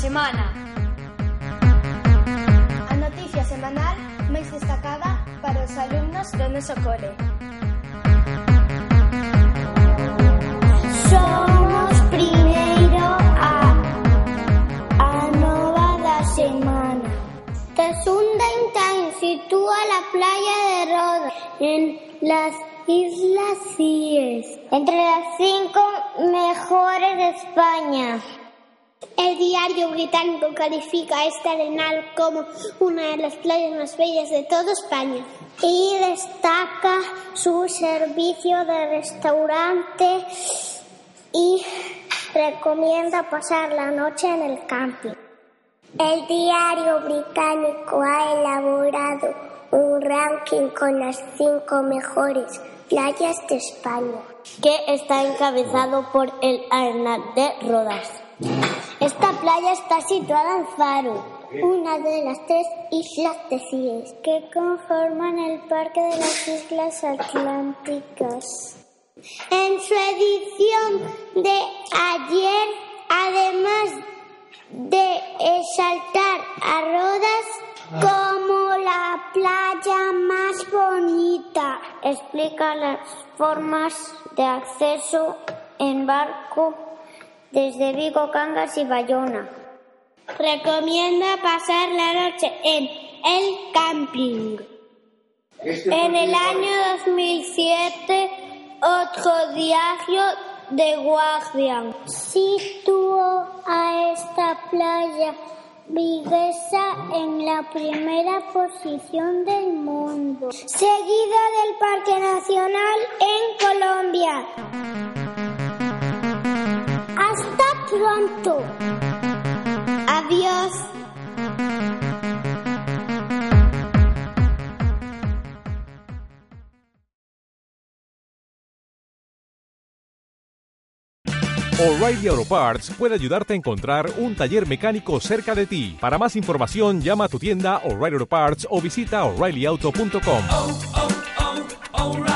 Semana. A noticia semanal máis destacada para os alumnos do noso cole. Somos primeiro a a nova da semana. Tesunda Intain sitúa la playa de Roda en las Islas Cíes, entre las cinco mejores de España. El diario británico califica este arenal como una de las playas más bellas de toda España. y destaca su servicio de restaurante y recomienda pasar la noche en el camping. El diario británico ha elaborado un ranking con las cinco mejores playas de España. que está encabezado por el Arenal de Rodas. Esta playa está situada en Faro, una de las tres islas de Cíes que conforman el Parque de las Islas Atlánticas. En su edición de ayer, además de exaltar a Rodas como la playa más bonita, explica las formas de acceso en barco desde Vigo, Cangas y Bayona. Recomienda pasar la noche en el camping. En el año 2007, otro diario de Guardian situó a esta playa viguesa en la primera posición del mundo, seguida del Parque Nacional en Colombia. Pronto. Adiós. O'Reilly Auto Parts puede ayudarte a encontrar un taller mecánico cerca de ti. Para más información, llama a tu tienda O'Reilly Auto Parts o visita oreillyauto.com. oh, oh, O'Reilly